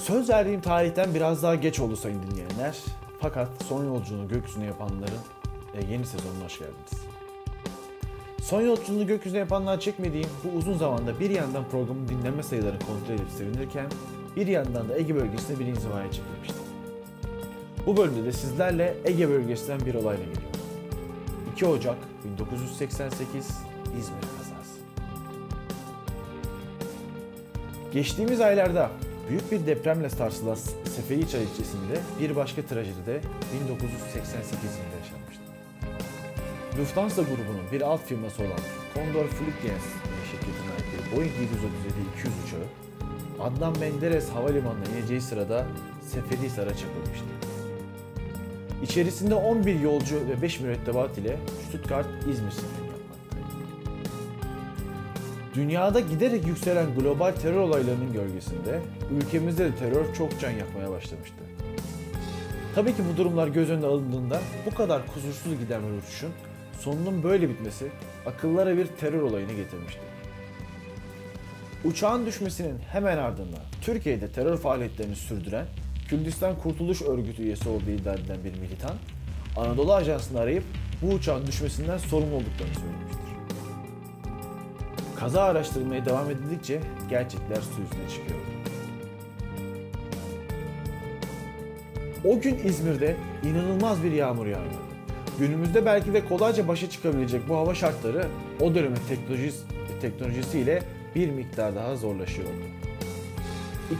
Söz verdiğim tarihten biraz daha geç oldu sayın dinleyenler. Fakat son yolculuğunu gökyüzüne yapanların e, yeni sezonuna hoş geldiniz. Son yolculuğunu gökyüzüne yapanlar çekmediğim bu uzun zamanda bir yandan programın dinleme sayılarını kontrol edip sevinirken bir yandan da Ege bölgesine bir inzivaya çekilmiştim. Bu bölümde de sizlerle Ege bölgesinden bir olayla geliyorum. 2 Ocak 1988 İzmir kazası. Geçtiğimiz aylarda büyük bir depremle sarsılan Seferihisar ilçesinde bir başka trajedi de 1988 yılında yaşanmıştı. Lufthansa grubunun bir alt firması olan Condor Flugdienst şirketine ait bir Boeing 737-200 uçağı Adnan Menderes Havalimanı'na ineceği sırada Seferihisar'a çakılmıştı. İçerisinde 11 yolcu ve 5 mürettebat ile Stuttgart-İzmir seferi. Dünyada giderek yükselen global terör olaylarının gölgesinde ülkemizde de terör çok can yakmaya başlamıştı. Tabii ki bu durumlar göz önüne alındığında bu kadar kusursuz giden bir uçuşun sonunun böyle bitmesi akıllara bir terör olayını getirmişti. Uçağın düşmesinin hemen ardından Türkiye'de terör faaliyetlerini sürdüren Kürdistan Kurtuluş Örgütü üyesi olduğu iddia edilen bir militan, Anadolu Ajansı'nı arayıp bu uçağın düşmesinden sorumlu olduklarını söylemiştir. Kaza araştırılmaya devam edildikçe gerçekler su yüzüne çıkıyor. O gün İzmir'de inanılmaz bir yağmur yağıyordu. Günümüzde belki de kolayca başa çıkabilecek bu hava şartları o dönemin teknolojisi, teknolojisiyle bir miktar daha zorlaşıyordu.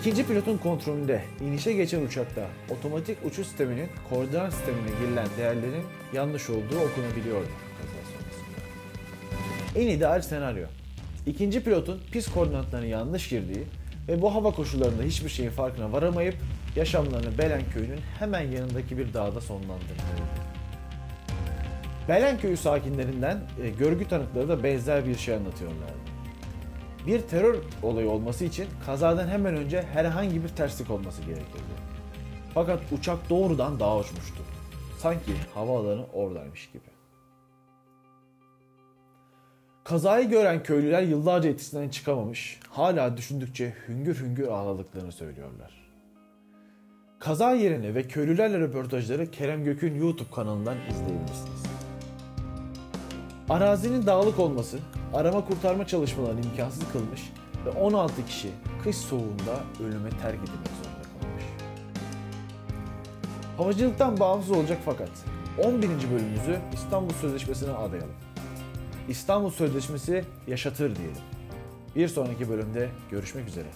İkinci pilotun kontrolünde inişe geçen uçakta otomatik uçuş sisteminin koordinat sistemine girilen değerlerin yanlış olduğu okunabiliyordu. En ideal senaryo. İkinci pilotun pist koordinatlarını yanlış girdiği ve bu hava koşullarında hiçbir şeyin farkına varamayıp yaşamlarını Belen köyünün hemen yanındaki bir dağda sonlandırmalıydı. Belen köyü sakinlerinden e, görgü tanıkları da benzer bir şey anlatıyorlardı. Bir terör olayı olması için kazadan hemen önce herhangi bir terslik olması gerekiyordu. Fakat uçak doğrudan dağa uçmuştu. Sanki havaalanı oradaymış gibi. Kazayı gören köylüler yıllarca etkisinden çıkamamış, hala düşündükçe hüngür hüngür ağladıklarını söylüyorlar. Kaza yerini ve köylülerle röportajları Kerem Gök'ün YouTube kanalından izleyebilirsiniz. Arazinin dağlık olması arama kurtarma çalışmalarını imkansız kılmış ve 16 kişi kış soğuğunda ölüme terk edilmek zorunda kalmış. Havacılıktan bağımsız olacak fakat 11. bölümümüzü İstanbul Sözleşmesi'ne adayalım. İstanbul Sözleşmesi yaşatır diyelim. Bir sonraki bölümde görüşmek üzere.